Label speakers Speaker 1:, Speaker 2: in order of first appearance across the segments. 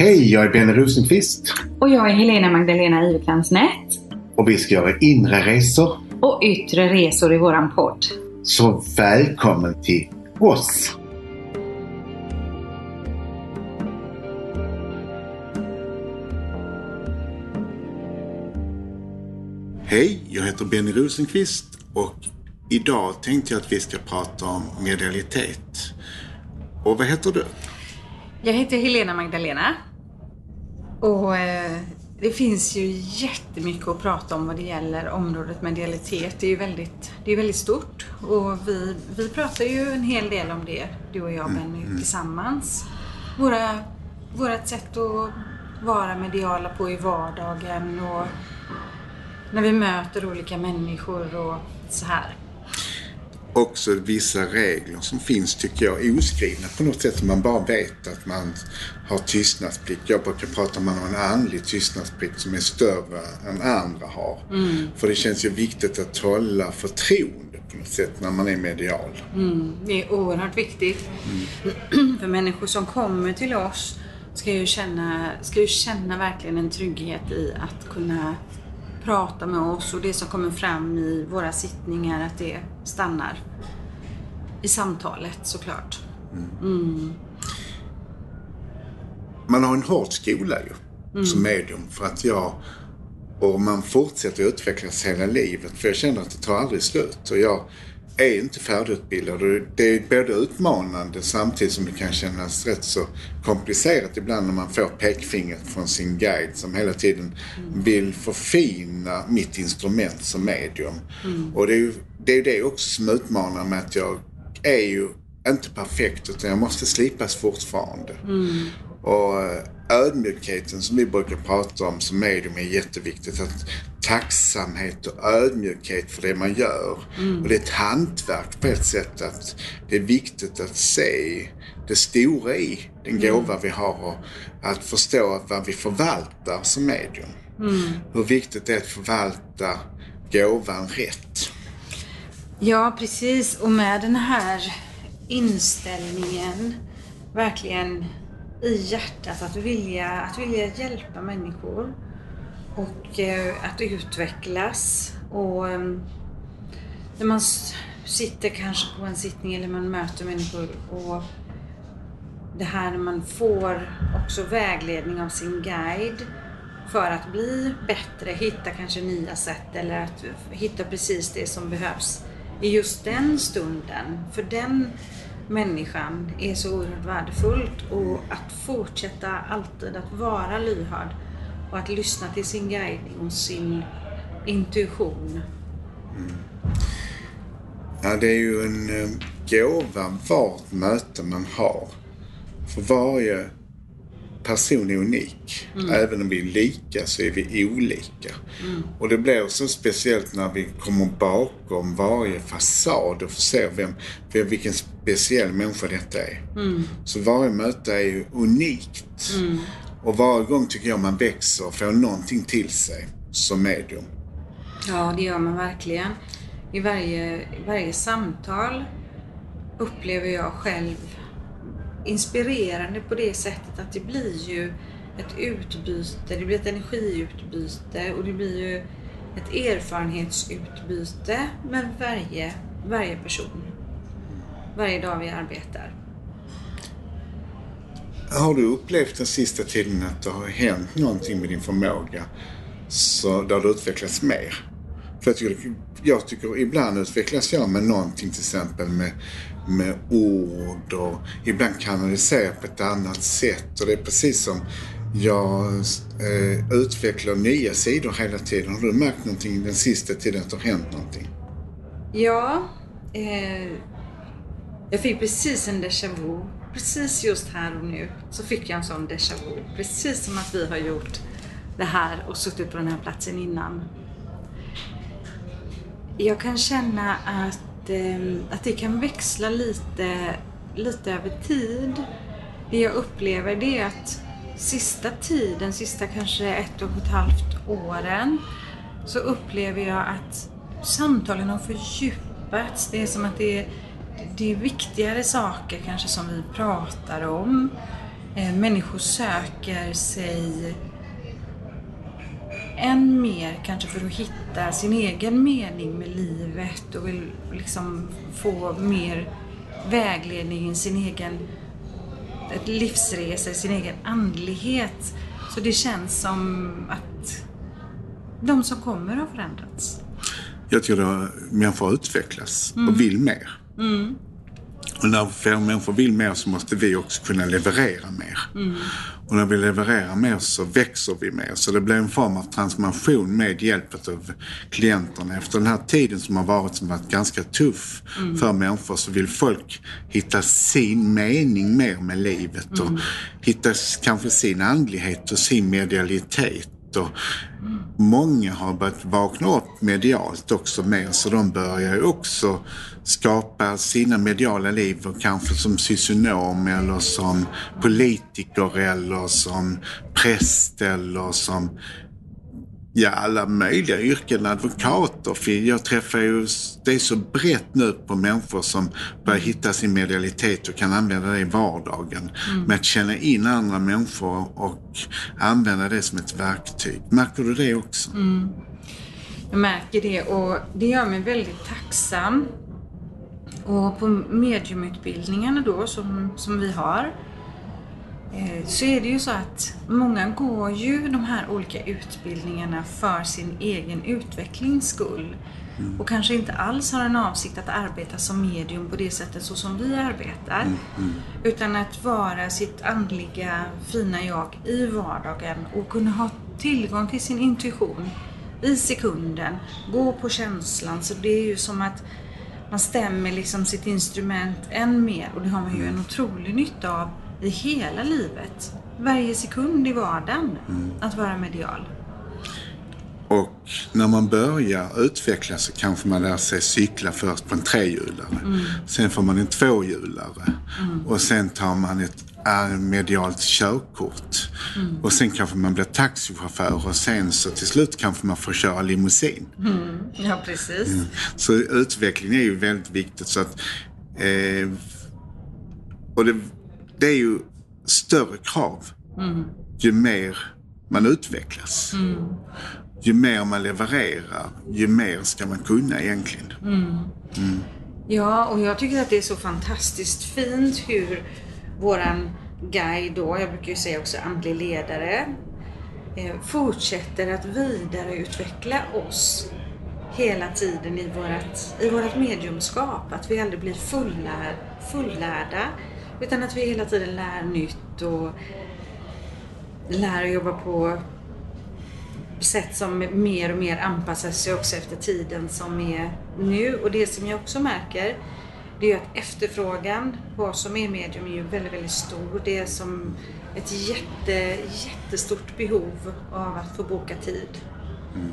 Speaker 1: Hej, jag är Benny Rosenqvist
Speaker 2: Och jag är Helena Magdalena Iverkrans Nätt.
Speaker 1: och vi ska göra inre resor.
Speaker 2: Och yttre resor i våran podd.
Speaker 1: Så välkommen till oss! Hej, jag heter Benny Rosenqvist och idag tänkte jag att vi ska prata om medialitet. Och vad heter du?
Speaker 3: Jag heter Helena Magdalena. Och eh, det finns ju jättemycket att prata om vad det gäller området medialitet. Det är ju väldigt, det är väldigt stort. Och vi, vi pratar ju en hel del om det, du och jag Benny, tillsammans. Våra, vårat sätt att vara mediala på i vardagen och när vi möter olika människor och så här.
Speaker 1: också vissa regler som finns tycker jag oskrivna på något sätt. Man bara vet att man har tystnadsplikt. Jag brukar prata om att man har en andlig tystnadsplikt som är större än andra har. För det känns ju viktigt att hålla förtroende på något sätt när man är medial.
Speaker 3: Det är oerhört viktigt. För människor som kommer till oss ska ju, känna, ska ju känna verkligen en trygghet i att kunna prata med oss och det som kommer fram i våra sittningar, att det stannar i samtalet såklart.
Speaker 1: Man har en hård skola ju som medium för att jag och man fortsätter utvecklas hela livet för jag känner att det tar aldrig slut. Och jag är inte färdigutbildad och det är både utmanande samtidigt som det kan kännas rätt så komplicerat ibland när man får pekfingret från sin guide som hela tiden vill förfina mitt instrument som medium. Och det är ju det, är det också som utmanar mig att jag är ju inte perfekt utan jag måste slipas fortfarande. Och eh, ödmjukheten som vi brukar prata om som medium är jätteviktigt. Att tacksamhet och ödmjukhet för det man gör. Och det är ett hantverk på ett sätt att det är viktigt att se det stora i den gåva vi har och att förstå vad vi förvaltar som medium. Hur viktigt det är att förvalta gåvan rätt.
Speaker 3: Ja, precis. Och med den här inställningen verkligen i hjärtat att vilja, att vilja hjälpa människor och eh, att utvecklas. Och eh, när man sitter kanske på en sittning eller man möter människor och det här när man får också vägledning av sin guide för att bli bättre, hitta kanske nya sätt eller att hitta precis det som behövs i just den stunden. För den människan är så oerhört värdefullt och att fortsätta alltid att vara lyhörd och att lyssna till sin guidning och sin intuition. Mm.
Speaker 1: Ja, det är ju en eh, gåva vart möte man har. För varje person är unik. Även om vi är lika så är vi olika. Och det blir så speciellt när vi kommer bakom varje fasad och får se vem, vem, vilken speciell människa detta är. Så varje möte är ju unikt. Och varje gång tycker jag man växer och får någonting till sig som medium.
Speaker 3: Ja, det gör man verkligen. I varje, i varje samtal upplever jag själv inspirerande på det sättet att det blir ju ett utbyte, det blir ett energiutbyte och det blir ju ett erfarenhetsutbyte med varje, varje person. Varje dag vi arbetar.
Speaker 1: Har du upplevt den sista tiden att det har hänt någonting med din förmåga så där du utvecklats mer? För jag tycker, jag tycker ibland utvecklas jag med någonting till exempel med, med ord och ibland kanaliserar på ett annat sätt. Och det är precis som jag eh, utvecklar nya sidor hela tiden. Har du märkt någonting den sista tiden att det har hänt någonting?
Speaker 3: Ja, eh, jag fick precis en déjà vu. Precis just här och nu så fick jag en sån déjà vu. Precis som att vi har gjort det här och suttit på den här platsen innan. Jag kan känna att, Ehm, att det kan växla lite, lite över tid. Det jag upplever det är att sista tiden, sista kanske ett och ett halvt åren, så upplever jag att samtalen har fördjupats. Det är som att det är, det är viktigare saker kanske som vi pratar om. Eh, människor söker sig än mer kanske för att hitta sin egen mening med livet och vill liksom få mer vägledning i sin egen ett livsresa, i sin egen andlighet. Så det känns som att de som kommer har förändrats.
Speaker 1: Jag tror att människor utvecklas och vill mer. Och när fler människor vill mer så måste vi också kunna leverera mer. Och när vi levererar mer så växer vi mer. Så det blir en form av transformation med hjälp av klienterna. Efter den här tiden som har varit, som varit ganska tuff för människor så vill folk hitta sin mening mer med livet och hitta kanske sin andlighet och sin medialitet. Och Många har börjat vakna upp medialt också mer så de börjar ju också skapa sina mediala liv och kanske som socionom eller som politiker eller som präst eller som ja, alla möjliga yrken, advokater. För jag träffar ju, det är så brett nu på människor som börjar hitta sin medialitet och kan använda det i vardagen. Med att känna in andra människor och använda det som ett verktyg. Märker du det också?
Speaker 3: Jag märker det och det gör mig väldigt tacksam. Och på mediumutbildningarna då som, som vi har så är det ju så att många går ju de här olika utbildningarna för sin egen utvecklings skull. Och kanske inte alls har en avsikt att arbeta som medium på det sättet så som vi arbetar. Utan att vara sitt andliga fina jag i vardagen och kunna ha tillgång till sin intuition i sekunden. Gå på känslan. Så det är ju som att man stämmer liksom sitt instrument än mer och det har man ju en otrolig nytta av i hela livet. Varje sekund i vardagen att vara medial.
Speaker 1: Och när man börjar utvecklas så kanske man lär sig cykla först på en trehjulare. Sen får man en tvåhjulare. Och sen tar man ett äh, medialt körkort. Och sen kanske man blir taxichaufför och sen så till slut kanske man får köra limousin.
Speaker 3: Ja, precis.
Speaker 1: Så utveckling är ju väldigt viktigt. Så att, eh, och det, det är ju större krav ju mer man utvecklas. Ju mer man levererar, ju mer ska man kunna egentligen.
Speaker 3: Ja, och jag tycker att det är så fantastiskt fint hur våran guide då, jag brukar ju säga också andlig ledare, eh, fortsätter att vidareutveckla oss hela tiden i vårat, i vårat mediumskap. Att vi aldrig blir fullär, fullärda utan att vi hela tiden lär nytt och lär att jobba på sätt som mer och mer anpassar sig också efter tiden som är nu. Och det som jag också märker det är att efterfrågan på oss som är medium är ju väldigt, väldigt stor. Det är som ett jätte, jättestort behov av att få boka tid.
Speaker 1: Mm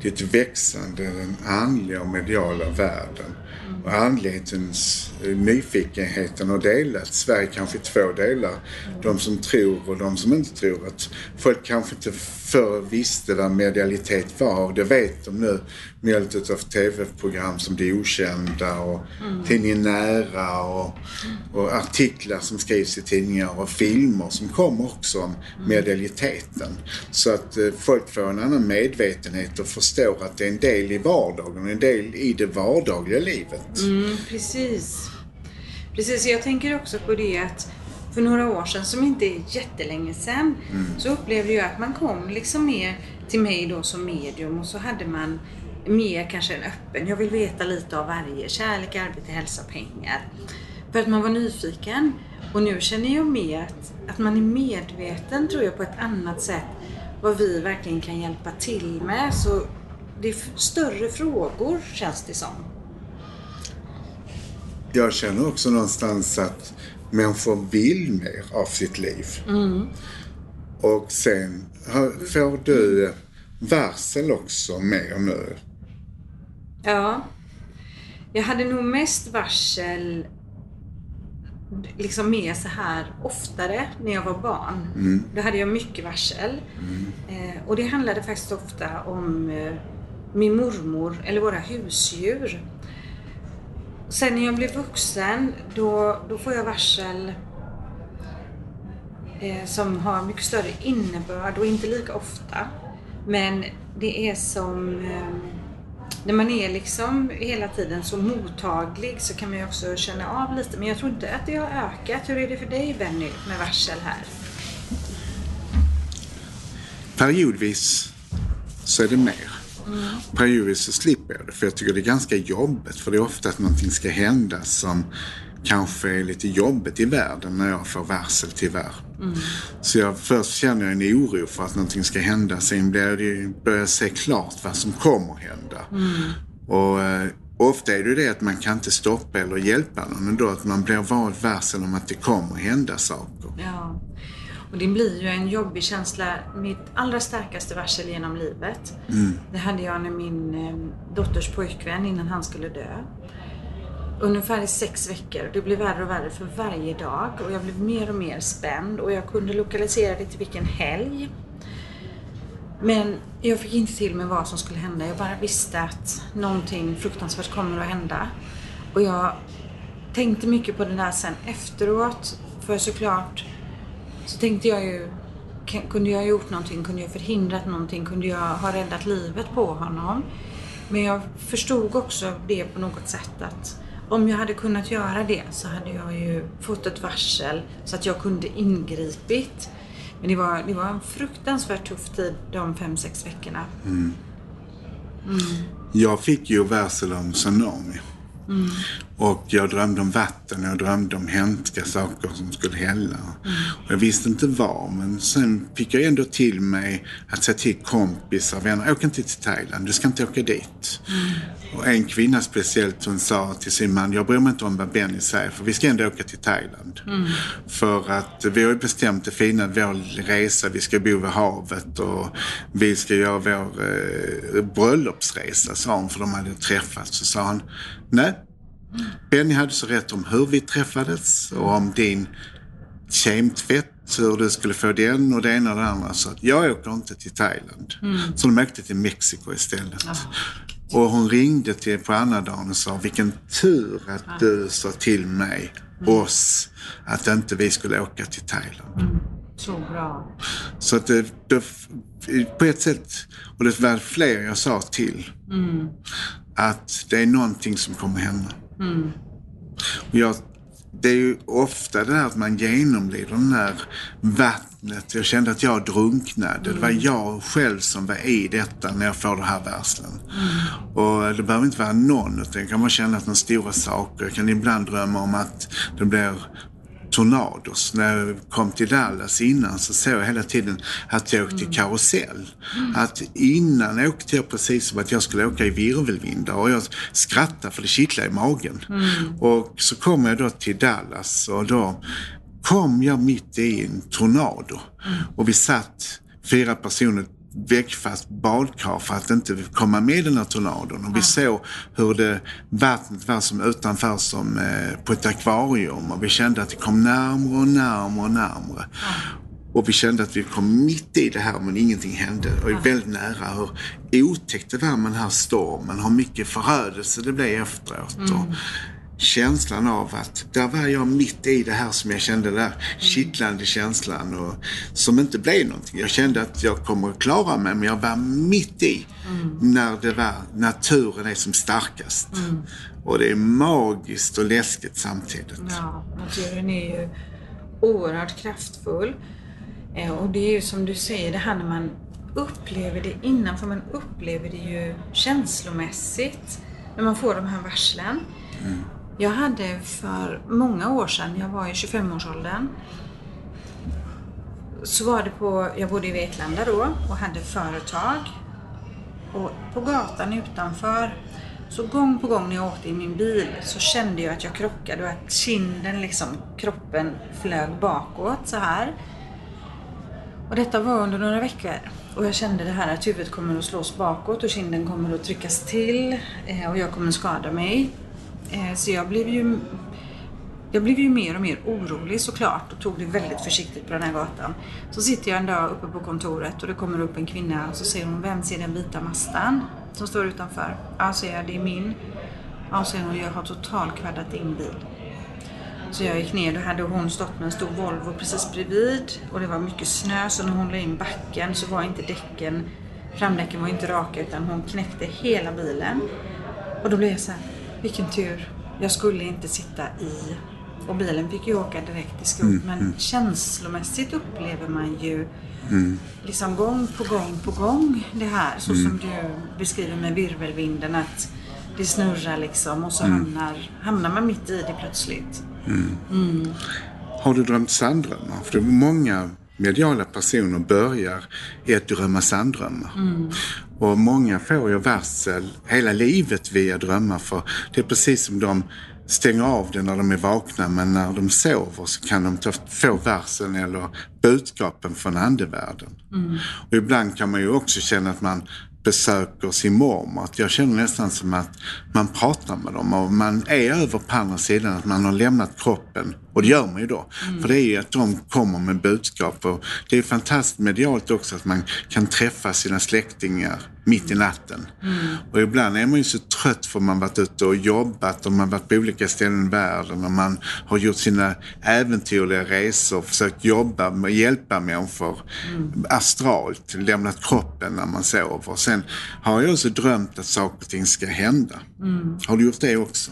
Speaker 1: till ett växande, den andliga och mediala världen. Och andlighetens eh, nyfikenheten har delats. Sverige kanske i två delar. De som tror och de som inte tror. Att folk kanske inte förr visste vad medialitet var. Och det vet de nu hjälp av tv-program som Det Okända och tidningen Nära och, och artiklar som skrivs i tidningar och filmer som kommer också om medialiteten. Så att eh, folk får en annan medvetenhet och förstår att det är en del i vardagen, en del i det vardagliga livet.
Speaker 3: Mm, precis. Precis, jag tänker också på det att för några år sedan, som inte är jättelänge sedan, så upplevde jag att man kom liksom mer till mig då som medium och så hade man mer kanske en öppen, jag vill veta lite av varje, kärlek, arbete, hälsa, pengar. För att man var nyfiken. Och nu känner jag mer att, att man är medveten, tror jag, på ett annat sätt vad vi verkligen kan hjälpa till med. Så det är större frågor, känns det som.
Speaker 1: Jag känner också någonstans att människor vill mer av sitt liv. Och sen får du varsel också mer nu.
Speaker 3: Ja. Jag hade nog mest varsel liksom mer så här oftare när jag var barn. Då hade jag mycket varsel. Eh, och det handlade faktiskt ofta om eh, min mormor eller våra husdjur. Sen när jag blev vuxen då, då får jag varsel eh, som har mycket större innebörd och inte lika ofta. Men det är som eh, när man är liksom hela tiden så mottaglig så kan man ju också känna av lite. Men jag tror inte att det har ökat. Hur är det för dig Benny med varsel här?
Speaker 1: Periodvis så är det mer. Mm. Periodvis så slipper jag det för jag tycker det är ganska jobbigt. För det är ofta att någonting ska hända som kanske är lite jobbigt i världen när jag får varsel tyvärr. Mm. Så jag, först känner jag en oro för att någonting ska hända. Sen börjar jag börjar se klart vad som kommer hända. Mm. Och eh, ofta är det det att man kan inte stoppa eller hjälpa någon. Men då att man blir vald varsel om att det kommer hända saker.
Speaker 3: Ja. Och det blir ju en jobbig känsla. Mitt allra starkaste varsel genom livet. Mm. Det hade jag när min eh, dotters pojkvän innan han skulle dö ungefär i sex veckor. Det blev värre och värre för varje dag och jag blev mer och mer spänd och jag kunde lokalisera det till vilken helg. Men jag fick inte till mig vad som skulle hända. Jag bara visste att någonting fruktansvärt kommer att hända. Och jag tänkte mycket på det där sen efteråt. För såklart så tänkte jag ju, kunde jag ha gjort någonting? Kunde jag förhindrat någonting? Kunde jag ha räddat livet på honom? Men jag förstod också det på något sätt att om jag hade kunnat göra det så hade jag ju fått ett varsel så att jag kunde ingripit. Men det var, det var en fruktansvärt tuff tid de fem, sex veckorna. Mm.
Speaker 1: Mm. Jag fick ju varsel om tsunami. Mm. Och jag drömde om vatten och jag drömde om hemska saker som skulle hälla. Mm. Och jag visste inte vad, men sen fick jag ändå till mig att säga till kompisar, vänner, åk inte till Thailand, du ska inte åka dit. Mm. Och en kvinna speciellt, hon sa till sin man, jag bryr mig inte om vad Benny säger, för vi ska ändå åka till Thailand. Mm. För att vi har ju bestämt det fina, vår resa, vi ska bo vid havet och vi ska göra vår eh, bröllopsresa, sa hon, för de hade träffats. Så sa han, nej, Benny hade så rätt om hur vi träffades och om din kemtvätt, hur du skulle få den och det ena och det andra. Så att jag åker inte till Thailand. Mm. Så de åkte till Mexiko istället. Oh. Och hon ringde till på annandagen och sa vilken tur att du sa till mig, mm. oss, att inte vi skulle åka till Thailand. Mm.
Speaker 3: Så bra.
Speaker 1: Så att det, det, på ett sätt, och det var fler jag sa till, mm. Att det är någonting som kommer hända. Mm. Jag, det är ju ofta det här att man genomlider den där vattnet. Jag kände att jag drunknade. Mm. Det var jag själv som var i detta när jag får det här varslen. Mm. Och det behöver inte vara någon, utan jag kan bara känna att de stora saker. Jag kan ibland drömma om att det blir tornados. När jag kom till Dallas innan så såg jag hela tiden att jag åkte mm. karusell. Mm. Att innan åkte jag precis som att jag skulle åka i virvelvindar och jag skrattade för det kittlade i magen. Mm. Och så kom jag då till Dallas och då kom jag mitt i en tornado. Mm. Och vi satt fyra personer väggfast badkar för att inte komma med i den här tornadon. Och vi såg hur det, vattnet var som utanför som eh, på ett akvarium och vi kände att det kom närmre och närmre och närmre. Och vi kände att vi kom mitt i det här men ingenting hände. Och är väldigt nära hur otäckt det var med den här stormen. Hur mycket förödelse det blev efteråt. Mm. Och känslan av att där var jag mitt i det här som jag kände där kittlande känslan och som inte blev någonting. Jag kände att jag kommer att klara mig men jag var mitt i mm. när det var naturen är som starkast. Mm. Och det är magiskt och läskigt samtidigt.
Speaker 3: Ja, naturen är ju oerhört kraftfull. Eh, och det är ju som du säger, det här när man upplever det innan, för man upplever det ju känslomässigt när man får de här varslen. Mm. Jag hade för många år sedan, jag var i 25-årsåldern, så var det på, jag bodde i Vetlanda då och hade företag. Och på gatan utanför, så gång på gång när jag åkte i min bil så kände jag att jag krockade och att kinden, liksom kroppen flög bakåt så här. Och detta var under några veckor. Och jag kände det här att huvudet kommer att slås bakåt och kinden kommer att tryckas till eh, och jag kommer att skada mig. Eh, så jag blev ju jag blev ju mer och mer orolig såklart och tog det väldigt försiktigt på den här gatan. Så sitter jag en dag uppe på kontoret och det kommer upp en kvinna och så säger hon, vem ser den vita mastan som står utanför? Ja, säger jag, det är min. Ja, säger hon, jag har totalkvaddat din bil. Så jag gick ner, då hade hon stått med en stor Volvo precis bredvid och det var mycket snö så när hon la in backen så var inte däcken, framdäcken var inte raka utan hon knäckte hela bilen. Och då blev jag så här, vilken tur. Jag skulle inte sitta i och bilen fick ju åka direkt i skrot. men känslomässigt upplever man ju liksom gång på gång på gång det här. Så som du beskriver med virvelvinden att det snurrar liksom och så hamnar, hamnar man mitt i det plötsligt.
Speaker 1: Har du drömt sanddrömmar? För det är många mediala personer börjar i att drömma sanddrömmar. Och många får ju varsel hela livet via drömmar för det är precis som de stänger av det när de är vakna men när de sover så kan de få varsel eller budskapen från andevärlden. Och ibland kan man ju också känna att man besöker sin mormor. Att jag känner nästan som att man pratar med dem och man är över på andra sidan, att man har lämnat kroppen. Och det gör man ju då. För det är ju att de kommer med budskap. Och det är fantastiskt medialt också att man kan träffa sina släktingar mitt i natten. Och ibland är man ju så trött för man varit ute och jobbat och man varit på olika ställen i världen och man har gjort sina äventyrliga resor, försökt jobba med att hjälpa människor astralt, lämnat kroppen när man sover. Sen har jag också drömt att saker och ting ska hända. Har du gjort det också?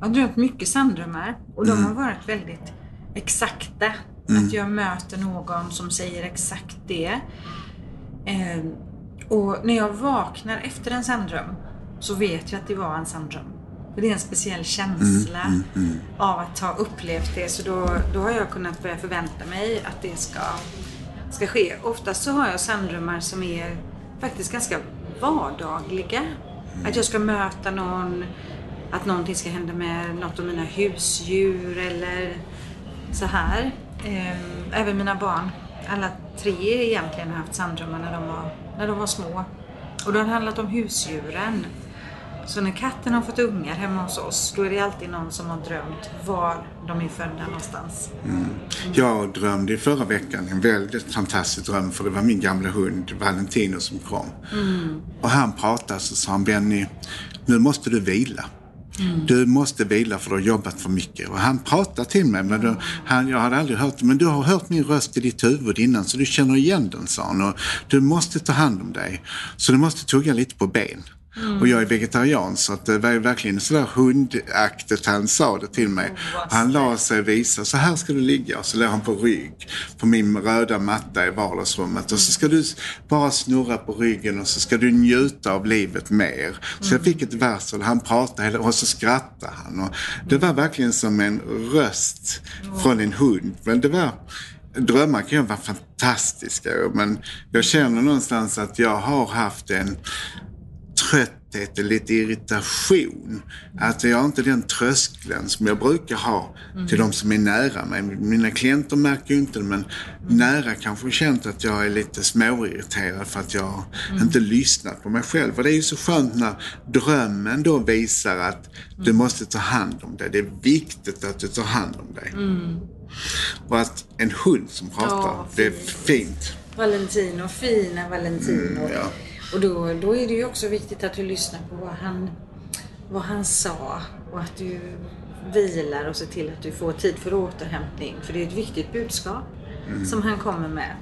Speaker 3: Jag har drömt mycket sanddrömmar och de har varit väldigt exakta. Att jag möter någon som säger exakt det. Eh, och när jag vaknar efter en sanddröm så vet jag att det var en sanddröm. Det är en speciell känsla av att ha upplevt det. Så då, då har jag kunnat börja förvänta mig att det ska, ska ske. Oftast så har jag sanddrömmar som är faktiskt ganska vardagliga. Att jag ska möta någon, att någonting ska hända med något av mina husdjur eller så här. Ehm, Även mina barn, alla tre egentligen har haft sanddrömmar när de var, när de var små. Och det har handlat om husdjuren. Så när katten har fått ungar hemma hos oss, då är det alltid någon som har drömt var de är födda någonstans.
Speaker 1: Jag drömde i förra veckan en väldigt fantastisk dröm för det var min gamla hund Valentino som kom. Och han pratade så sa han Benny, nu måste du vila. Mm. Du måste vila för du har jobbat för mycket. Och han pratade till mig. Men då, han, jag hade aldrig hört det. Men du har hört min röst i ditt huvud innan så du känner igen den, sa han. Och du måste ta hand om dig. Så du måste tugga lite på ben. Och jag är vegetarian så att det var verkligen sådär hundaktigt han sa det till mig. Han la sig och visade, så här ska du ligga. Och så låg han på rygg på min röda matta i vardagsrummet. Och så ska du bara snurra på ryggen och så ska du njuta av livet mer. Så jag fick ett varsel och han pratade och så skrattade han. Och det var verkligen som en röst från en hund. Men det var Drömmar kan ju vara fantastiska men jag känner någonstans att jag har haft en trötthet och lite irritation. Att jag har inte den tröskeln som jag brukar ha till de som är nära mig. Mina klienter märker ju inte det men nära kanske känt att jag är lite småirriterad för att jag inte lyssnat på mig själv. Och det är ju så skönt när drömmen då visar att du måste ta hand om dig. Det är viktigt att du tar hand om dig. Och att en hund som pratar,
Speaker 3: Ja,
Speaker 1: det är
Speaker 3: fint.
Speaker 1: fint.
Speaker 3: Valentino, fina Valentino.
Speaker 1: Mm, ja.
Speaker 3: Och då, då är det ju också viktigt att du lyssnar på vad han, vad han sa och att du vilar och ser till att du får tid för återhämtning. För det är ett viktigt budskap
Speaker 1: Mm.
Speaker 3: som han kommer med.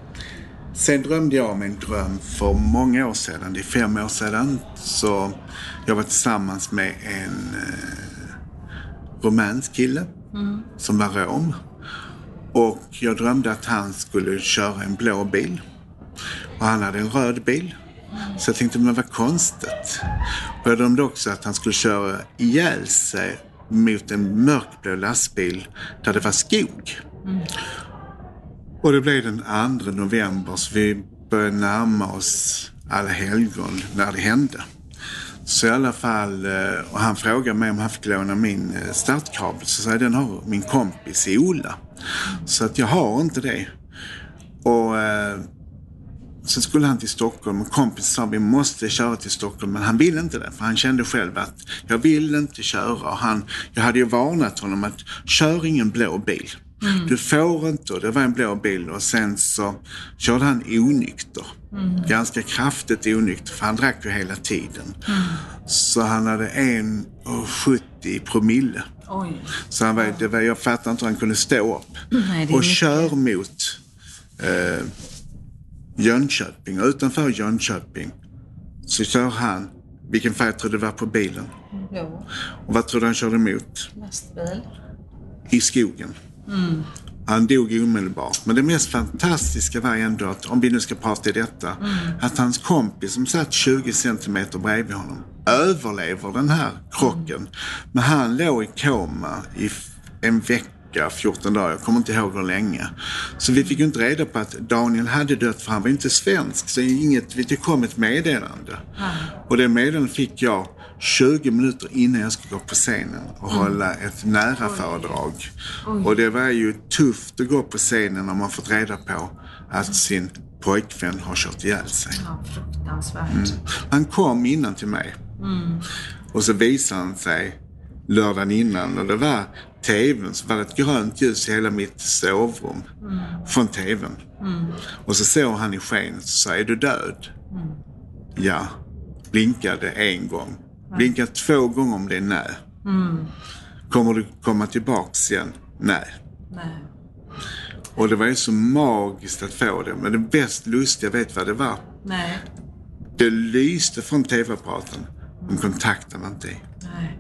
Speaker 1: Sen drömde jag om en dröm för många år sedan. Det är fem år sedan. Så jag var tillsammans med en eh, rumänsk kille som var rom. Och jag drömde att han skulle köra en blå bil. Och han hade en röd bil. Så jag tänkte, men vad konstigt. Och jag drömde också att han skulle köra ihjäl sig mot en mörkblå lastbil där det var skog. Och det blev den 2 november så vi började närma oss alla helgon när det hände. Så i alla fall, eh, och han frågade mig om han fick låna min eh, startkabel. Så sa jag, den har min kompis Ola. Så att jag har inte det. Och eh, så skulle han till Stockholm och kompisen sa vi måste köra till Stockholm. Men han ville inte det för han kände själv att jag vill inte köra. Och han, jag hade ju varnat honom att kör ingen blå bil. Du får inte, och det var en blå bil och sen så körde han onykter. Ganska kraftigt onykter för han drack ju hela tiden. Så han hade 1,70 promille.
Speaker 3: Oj.
Speaker 1: Så han var, det var, jag fattar inte hur han kunde stå upp.
Speaker 3: Nej,
Speaker 1: och
Speaker 3: mycket.
Speaker 1: kör mot eh, Jönköping. Och utanför Jönköping så kör han, vilken färg tror du det var på bilen?
Speaker 3: Jo.
Speaker 1: Och vad tror du han körde emot?
Speaker 3: Lastbil.
Speaker 1: I skogen. Han dog omedelbart. Men det mest fantastiska var ändå att, om vi nu ska prata i detta, att hans kompis som satt 20 centimeter bredvid honom överlever den här krocken. Men han låg i koma i en vecka, 14 dagar, jag kommer inte ihåg hur länge. Så vi fick ju inte reda på att Daniel hade dött för han var inte svensk. Så inget, det kom ett meddelande. Och det meddelandet fick jag 20 minuter innan jag skulle gå på scenen och hålla ett nära föredrag. Och det var ju tufft att gå på scenen när man fått reda på att sin pojkvän har kört ihjäl sig.
Speaker 3: Ja, fruktansvärt.
Speaker 1: Han kom innan till mig. Och så visade han sig lördagen innan och det var tvn, så var det ett grönt ljus i hela mitt sovrum. Från tvn. Och så såg han i skenet och sa, är du död? Ja. Blinkade en gång. Blinkade två gånger om det är nej. Kommer du komma tillbaks igen? Nej.
Speaker 3: Nej.
Speaker 1: Och det var ju så magiskt att få det. Men det bäst lustiga, vet vad det var?
Speaker 3: Nej.
Speaker 1: Det lyste från tv-apparaten, men kontakten var inte i.
Speaker 3: Nej.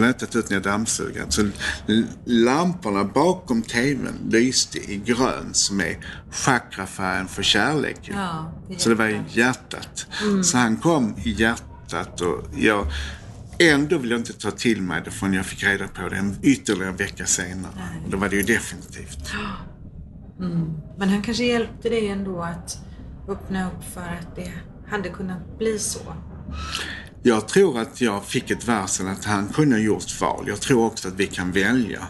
Speaker 1: Tagit ut när jag dammsugade. Så lamporna bakom tvn lyste i grön som är chakrafärgen för kärlek.
Speaker 3: Ja, det
Speaker 1: Så det var i
Speaker 3: hjärtat.
Speaker 1: hjärtat. Så han kom i hjärtat och jag... Ändå vill jag inte ta till mig det förrän jag fick reda på det en ytterligare vecka senare. Och då var det ju definitivt.
Speaker 3: Men han kanske hjälpte dig ändå att öppna upp för att det hade kunnat bli så.
Speaker 1: Jag tror att jag fick ett varsel att han kunde ha gjort val. Jag tror också att vi kan välja.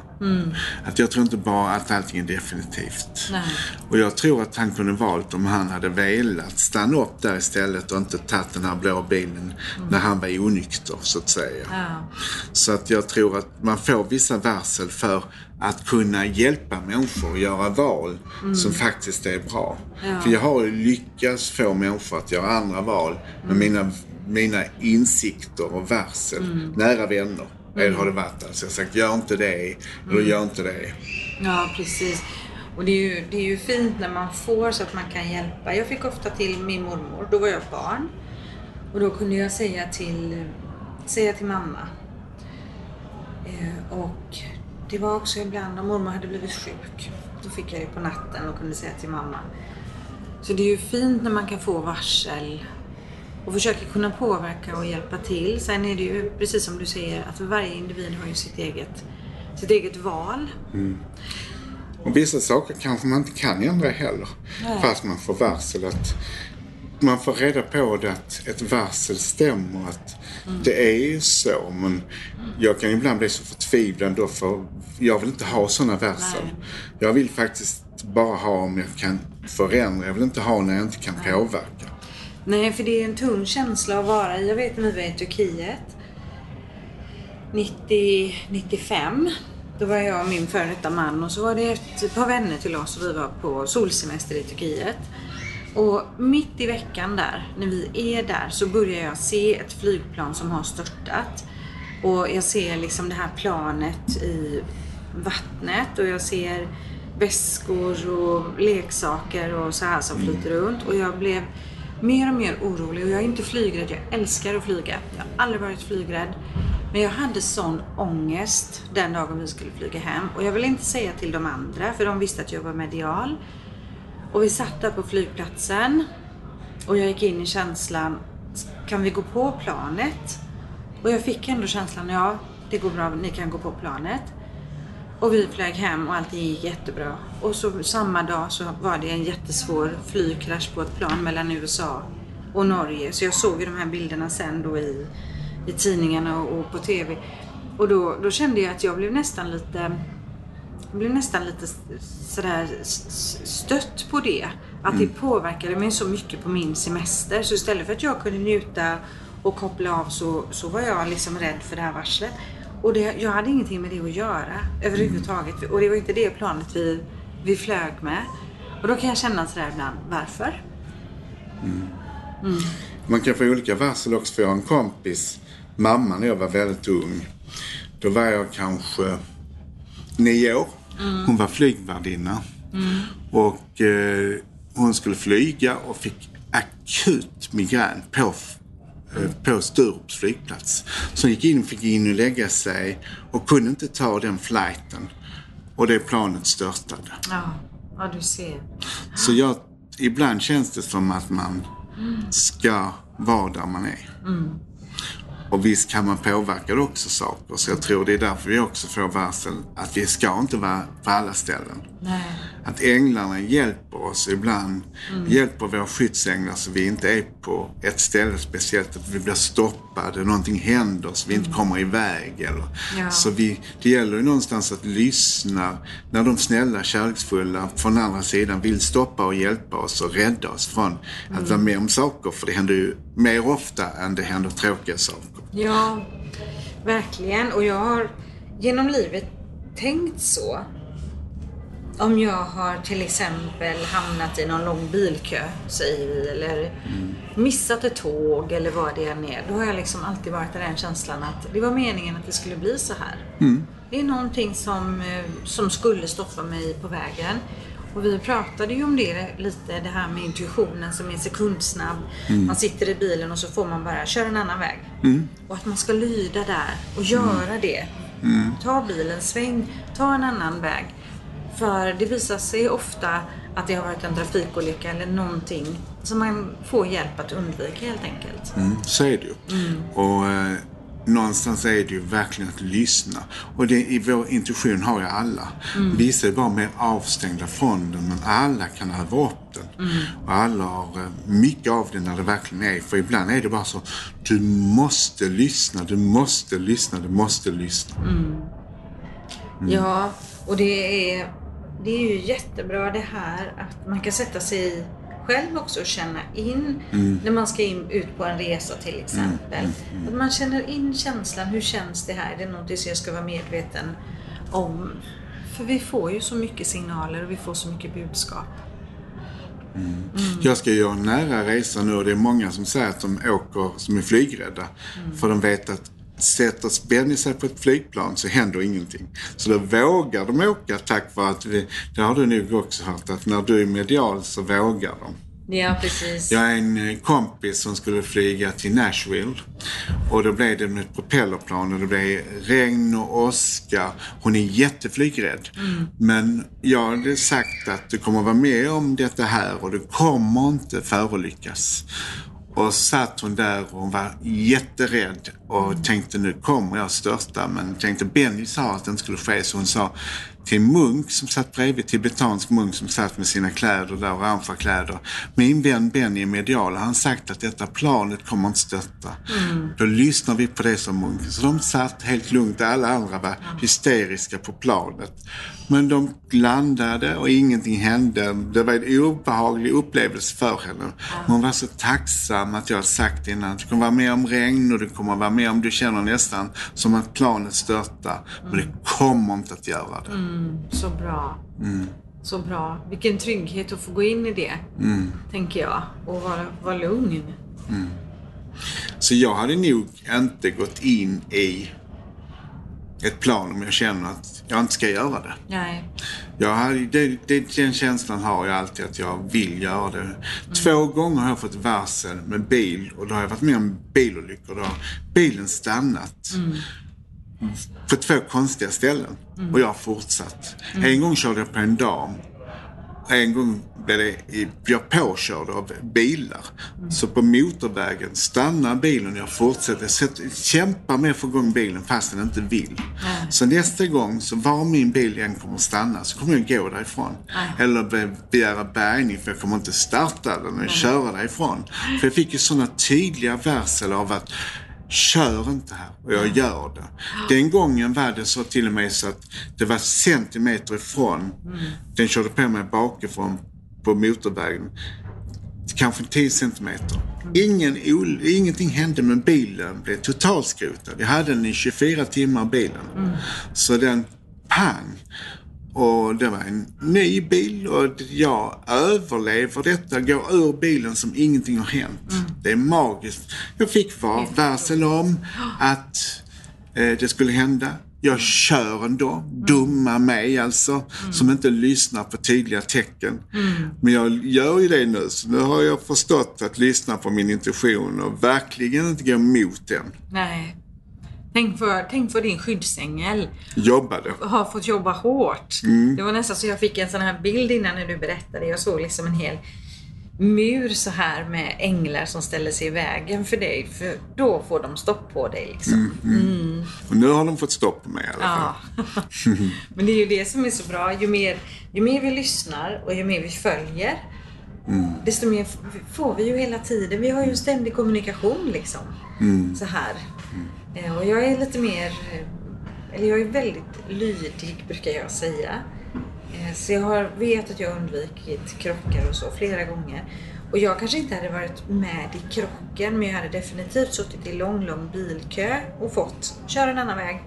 Speaker 1: Att jag tror inte bara att allting är definitivt.
Speaker 3: Nej.
Speaker 1: Och jag tror att han kunde valt om han hade velat stanna upp där istället och inte tagit den här blå bilen när han var onykter så att säga.
Speaker 3: Ja.
Speaker 1: Så att jag tror att man får vissa varsel för att kunna hjälpa människor att göra val som faktiskt är bra.
Speaker 3: Ja.
Speaker 1: För jag har lyckats få människor att göra andra val med mina, mina insikter och varsel. Nära vänner mm. har det varit. Alltså jag har sagt, gör inte det, eller gör inte det.
Speaker 3: Ja, precis. Och det är, ju, det är ju fint när man får så att man kan hjälpa. Jag fick ofta till min mormor, då var jag barn. Och då kunde jag säga till, säga till mamma. Eh, och det var också ibland om mormor hade blivit sjuk. Då fick jag det på natten och kunde säga till mamma. Så det är ju fint när man kan få varsel och försöka kunna påverka och hjälpa till. Sen är det ju precis som du säger att varje individ har ju sitt eget, sitt eget val.
Speaker 1: Och vissa saker kanske man inte kan ändra heller.
Speaker 3: Nej.
Speaker 1: Fast man får varsel. Att man får reda på det att ett varsel stämmer. Att det är ju så. Men jag kan ibland bli så förtvivlad då för jag vill inte ha sådana varsel.
Speaker 3: Nej.
Speaker 1: Jag vill faktiskt bara ha om jag kan förändra. Jag vill inte ha när jag inte kan påverka.
Speaker 3: Nej, för det är en tung känsla att vara i. Jag vet när vi var i Turkiet 90, 95. Då var jag och min före detta man och så var det ett par vänner till oss och vi var på solsemester i Turkiet. Och mitt i veckan där, när vi är där, så börjar jag se ett flygplan som har störtat. Och jag ser liksom det här planet i vattnet och jag ser väskor och leksaker och så här som flyter runt. Och jag blev mer och mer orolig och jag är inte flygrädd. Jag älskar att flyga. Jag har aldrig varit flygrädd. Men jag hade sån ångest den dagen vi skulle flyga hem. Och jag ville inte säga till de andra för de visste att jag var medial. Och vi satt där på flygplatsen och jag gick in i känslan, kan vi gå på planet? Och jag fick ändå känslan, ja det går bra, ni kan gå på planet. Och vi flög hem och allting gick jättebra. Och så samma dag så var det en jättesvår flygkrasch på ett plan mellan USA och Norge. Så jag såg ju de här bilderna sen då i, i tidningarna och, och på TV. Och då, då kände jag att jag blev nästan lite jag blev nästan lite sådär stött på det. Att det påverkade mig så mycket på min semester. Så istället för att jag kunde njuta och koppla av så, så var jag liksom rädd för det här varslet. Och det, jag hade ingenting med det att göra överhuvudtaget. Och det var inte det planet vi, vi flög med. Och då kan jag känna sådär ibland, varför?
Speaker 1: Man kan få olika varsel också. För jag har en kompis, mamma när jag var väldigt ung. Då var jag kanske nio år. Hon var flygvärdinna. Och eh, hon skulle flyga och fick akut migrän på, eh, på Sturups flygplats. Så hon gick in, fick in och lägga sig och kunde inte ta den flighten. Och det planet störtade.
Speaker 3: Ja, ja du ser.
Speaker 1: Så jag, ibland känns det som att man ska vara där man är. Och visst kan man påverka det också saker. Så jag tror det är därför vi också får varsel att vi ska inte vara på alla ställen.
Speaker 3: Nej.
Speaker 1: Att änglarna hjälper oss ibland. Hjälper våra skyddsänglar så vi inte är på ett ställe speciellt. Att vi blir stoppade, någonting händer så vi inte kommer iväg. Eller.
Speaker 3: Ja.
Speaker 1: Så vi, det gäller ju någonstans att lyssna när de snälla, kärleksfulla från andra sidan vill stoppa och hjälpa oss och rädda oss från att vara med om saker. För det händer ju mer ofta än det händer tråkiga saker.
Speaker 3: Ja, verkligen. Och jag har genom livet tänkt så. Om jag har till exempel hamnat i någon lång bilkö, säger vi, eller missat ett tåg eller vad det än är. Då har jag liksom alltid varit i den känslan att det var meningen att det skulle bli så här. Det är någonting som, eh, som skulle stoppa mig på vägen. Och vi pratade ju om det lite, det här med intuitionen som är sekundsnabb. Man sitter i bilen och så får man bara köra en annan väg. Och att man ska lyda där och göra det. Ta bilen, sväng, ta en annan väg. För det visar sig ofta att det har varit en trafikolycka eller någonting som man får hjälp att undvika helt enkelt.
Speaker 1: Mm, så är det ju. Och eh, någonstans är det ju verkligen att lyssna. Och det, i vår intuition har ju alla. Vissa är bara mer avstängda från den, men alla kan öva upp den. Och alla har eh, mycket av det när det verkligen är. För ibland är det bara så, du måste lyssna, du måste lyssna, du måste lyssna.
Speaker 3: Ja, och det är, det är ju jättebra det här att man kan sätta sig själv också och känna in när man ska in, ut på en resa till exempel. Att man känner in känslan, hur känns det här? Är det någonting som jag ska vara medveten om? För vi får ju så mycket signaler och vi får så mycket budskap.
Speaker 1: Jag ska göra en nära resa nu och det är många som säger att de åker som är flygrädda. För de vet att sätter Benny sig på ett flygplan så händer ingenting. Så då vågar de åka tack vare att, vi, det har du nog också hört, att när du är medial så vågar de.
Speaker 3: Ja, precis.
Speaker 1: Jag har en eh, kompis som skulle flyga till Nashville. Och då blev det med ett propellerplan och det blev regn och åska. Hon är jätteflygrädd. Men jag hade sagt att du kommer vara med om detta här och du kommer inte förolyckas. Och satt hon där och hon var jätterädd och tänkte nu kommer jag störta. Men tänkte Benny sa att det inte skulle ske så hon sa till munk som satt bredvid, tibetansk munk som satt med sina kläder där, orangea kläder. Min vän Benny är medial han har sagt att detta planet kommer inte störta. Då lyssnar vi på det som munk. Så de satt helt lugnt, alla andra var hysteriska på planet. Men de landade och ingenting hände. Det var en obehaglig upplevelse för henne. Hon var så tacksam att jag hade sagt innan. Du kommer vara med om regn och du kommer vara med om du känner nästan som att planet störtar. Men det kommer inte att göra det.
Speaker 3: Så bra. Så bra. Vilken trygghet att få gå in i det, tänker jag. Och vara, vara lugn.
Speaker 1: Så jag hade nog inte gått in i ett plan om jag känner att jag inte ska göra det.
Speaker 3: Nej.
Speaker 1: Jag hade, det, det, den känslan har jag alltid att jag vill göra det. Två gånger har jag fått varsel med bil och då har jag varit med om bilolyckor. Då har bilen stannat på två konstiga ställen och jag har fortsatt. En gång körde jag på en dam. En gång blev det, jag påkörd av bilar. Så på motorvägen stannar bilen och jag fortsätter. Jag kämpar med att få igång bilen fast den inte vill. Så nästa gång, så var min bil än kommer stanna, så kommer jag gå därifrån. Eller be, begära bärgning för jag kommer inte starta den och köra därifrån. För jag fick ju sådana tydliga varsel av att Kör inte här och jag gör det. Den gången var det så till och med så att det var centimeter ifrån. Den körde på mig bakifrån på motorvägen. Kanske 10 centimeter. Ingen, ol- ingenting hände men bilen blev totalskrotad. Jag hade den i 24 timmar bilen. Så den pang. Och det var en ny bil och jag överlever detta, går ur bilen som ingenting har hänt. Det är magiskt. Jag fick var- varsel om att eh, det skulle hända. Jag kör ändå. Dumma mig alltså. Som inte lyssnar på tydliga tecken. Men jag gör ju det nu. Så nu har jag förstått att lyssna på min intuition och verkligen inte gå emot den.
Speaker 3: Nej. Tänk för, tänk för din skyddsängel.
Speaker 1: Jobbade.
Speaker 3: har fått jobba hårt.
Speaker 1: Mm.
Speaker 3: Det var nästan så jag fick en sån här bild innan när du berättade. Jag såg liksom en hel mur så här med änglar som ställer sig i vägen för dig. För då får de stopp på dig liksom.
Speaker 1: Och nu har de fått stopp på mig i alla fall.
Speaker 3: Ja. Men det är ju det som är så bra. Ju mer, ju mer vi lyssnar och ju mer vi följer desto mer får vi ju hela tiden. Vi har ju en ständig kommunikation liksom. Så här. Eh, Och jag är lite mer, eh, eller jag är väldigt lydig brukar jag säga. Eh, Så jag har, vet att jag har undvikit krockar och så flera gånger. Och jag kanske inte hade varit med i krocken men jag hade definitivt suttit i lång, lång bilkö och fått köra en annan väg.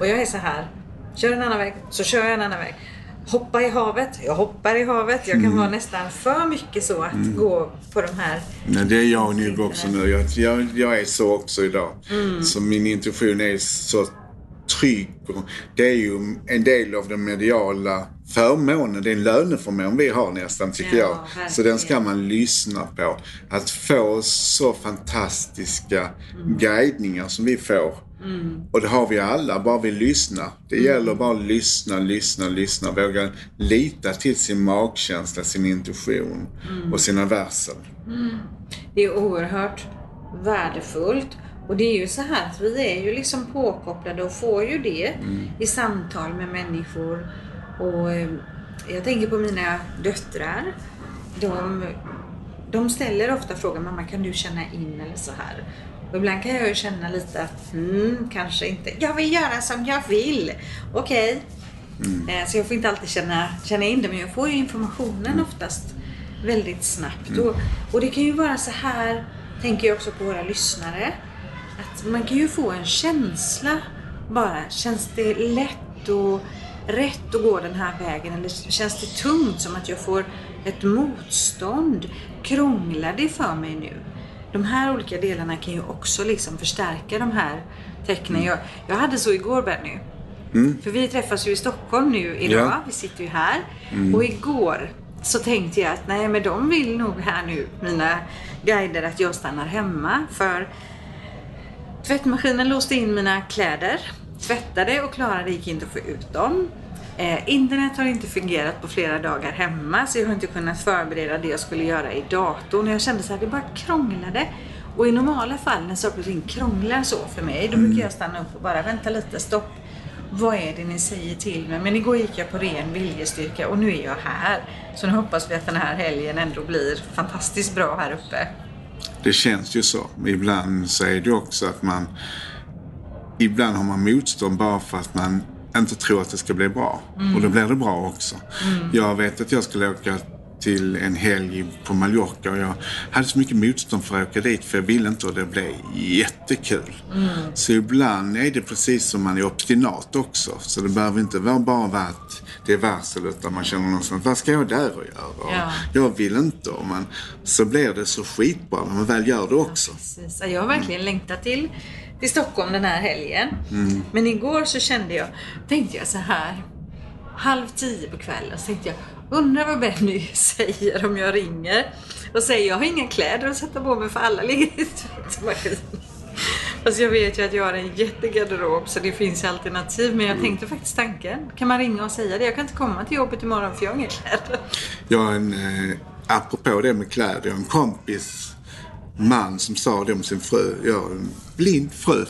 Speaker 3: Och jag är så här, kör en annan väg, så kör jag en annan väg. Hoppa i havet, jag hoppar i havet. Jag kan vara nästan för mycket så att gå på de här
Speaker 1: Nej, det är jag nu också nu. Jag, jag, jag är så också idag. Så min intuition är så trygg. Det är ju en del av den mediala förmånen. Det är en löneförmån vi har nästan tycker
Speaker 3: Ja,
Speaker 1: jag. Så den ska
Speaker 3: verkligen.
Speaker 1: man lyssna på. Att få så fantastiska guidningar som vi får. Och det har vi alla, bara vi lyssnar. Det gäller bara att lyssna, lyssna, lyssna. Våga lita till sin magkänsla, sin intuition och sina varsel.
Speaker 3: Det är oerhört värdefullt. Och det är ju så här att vi är ju liksom påkopplade och får ju det i samtal med människor. Och eh, jag tänker på mina döttrar. De, de ställer ofta frågan, mamma kan du känna in eller så här. Och ibland kan jag ju känna lite att, hmm, kanske inte. Jag vill göra som jag vill. Okej. Eh, Så jag får inte alltid känna, känna in det, men jag får ju informationen oftast väldigt snabbt. Och, och det kan ju vara så här, tänker jag också på våra lyssnare, att man kan ju få en känsla bara. Känns det lätt och rätt att gå den här vägen eller känns det tungt som att jag får ett motstånd? Krånglar det för mig nu? De här olika delarna kan ju också liksom förstärka de här tecknen. Jag, jag hade så igår Benny. För vi träffas ju i Stockholm nu idag.
Speaker 1: Ja.
Speaker 3: Vi sitter ju här. Och igår så tänkte jag att nej men de vill nog här nu, mina guider, att jag stannar hemma. För tvättmaskinen låste in mina kläder. Tvättade och klarade gick inte att få ut dem. Eh, internet har inte fungerat på flera dagar hemma så jag har inte kunnat förbereda det jag skulle göra i datorn. Jag kände så här, det bara krånglade. Och i normala fall när saker och ting krånglar så för mig, då brukar jag stanna upp och bara vänta lite, stopp. Vad är det ni säger till mig? Men igår gick jag på ren viljestyrka och nu är jag här. Så nu hoppas vi att den här helgen ändå blir fantastiskt bra här uppe.
Speaker 1: Det känns ju så. Ibland så är det också att man... Ibland har man motstånd bara för att man inte tror att det ska bli bra. Och då blir det bra också. Jag vet att jag skulle åka till en helg på Mallorca och jag hade så mycket motstånd för att åka dit för jag ville inte och det blev jättekul. Så ibland är det precis som man är obstinat också. Så det behöver inte vara bara att det är varsel utan man känner någonstans, vad ska jag där och göra? Och
Speaker 3: Ja.
Speaker 1: Jag vill inte. Och man, så blir det så skitbra när man väl gör det också.
Speaker 3: Ja, Jag har verkligen längtat till, till Stockholm den här helgen. Men igår så kände jag, tänkte jag så här, halv tio på kvällen, så tänkte jag, undrar vad Benny säger om jag ringer och säger jag har inga kläder att sätta på mig för alla ligger i tvättmaskinen. Fast jag vet ju att jag har en jättegarderob så det finns alternativ. Men jag tänkte faktiskt tanken, kan man ringa och säga det? Jag kan inte komma till jobbet imorgon för jag har inga kläder.
Speaker 1: Jag har en, eh, apropå det med kläder, jag har en kompis man som sa det om sin fru. Har en blind fru.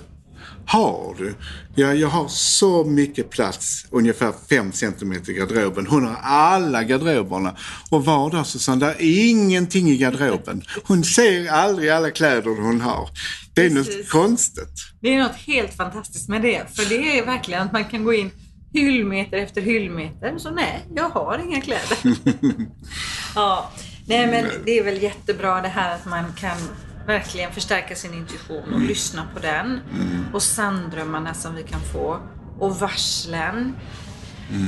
Speaker 1: Har du? Ja, jag har så mycket plats, ungefär 5 centimeter i garderoben. Hon har alla garderoberna. Och var sa hon, det är ingenting i garderoben. Hon ser aldrig alla kläder hon har. Det är
Speaker 3: Precis.
Speaker 1: något konstigt.
Speaker 3: Det är något helt fantastiskt med det. För det är verkligen att man kan gå in hyllmeter efter hyllmeter. Så nej, jag har inga kläder. ja. Nej men det är väl jättebra det här att man kan verkligen förstärka sin intuition och lyssna på den. Och sanddrömmarna som vi kan få. Och varslen.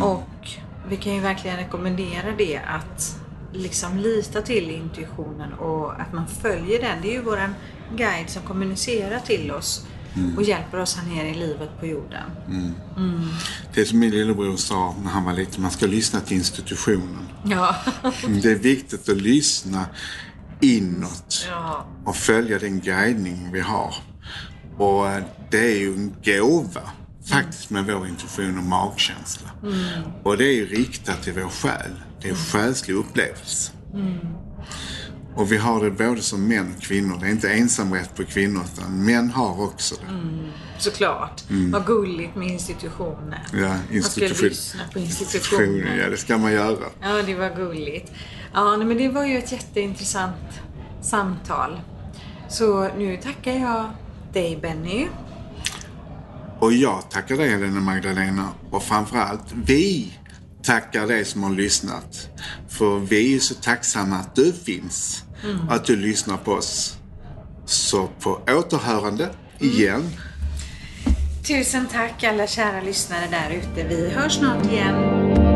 Speaker 3: Och vi kan ju verkligen rekommendera det att liksom lita till intuitionen och att man följer den. Det är ju våran guide som kommunicerar till oss och hjälper oss här nere i livet på jorden.
Speaker 1: Det är som min lillebror sa när han var liten, man ska lyssna till institutionen.
Speaker 3: Ja.
Speaker 1: Det är viktigt att lyssna inåt
Speaker 3: ja.
Speaker 1: och följa den guidning vi har. Och eh, det är ju en gåva faktiskt med vår intuition och magkänsla. Och det är ju riktat till vår själ. Det är en själslig upplevelse. Och vi har det både som män och kvinnor. Det är inte ensamrätt på kvinnor utan män har också det.
Speaker 3: Såklart. Vad gulligt med institutionen.
Speaker 1: Ja,
Speaker 3: Man ska
Speaker 1: institution-
Speaker 3: lyssna på institutionen.
Speaker 1: Ja, det ska man göra.
Speaker 3: Ja, det var gulligt. Ja, men det var ju ett jätteintressant samtal. Så nu tackar jag dig Benny.
Speaker 1: Och jag tackar dig Helena Magdalena och framförallt vi tackar dig som har lyssnat. För vi är så tacksamma att du finns och att du lyssnar på oss. Så på återhörande igen.
Speaker 3: Tusen tack alla kära lyssnare där ute. Vi hörs snart igen.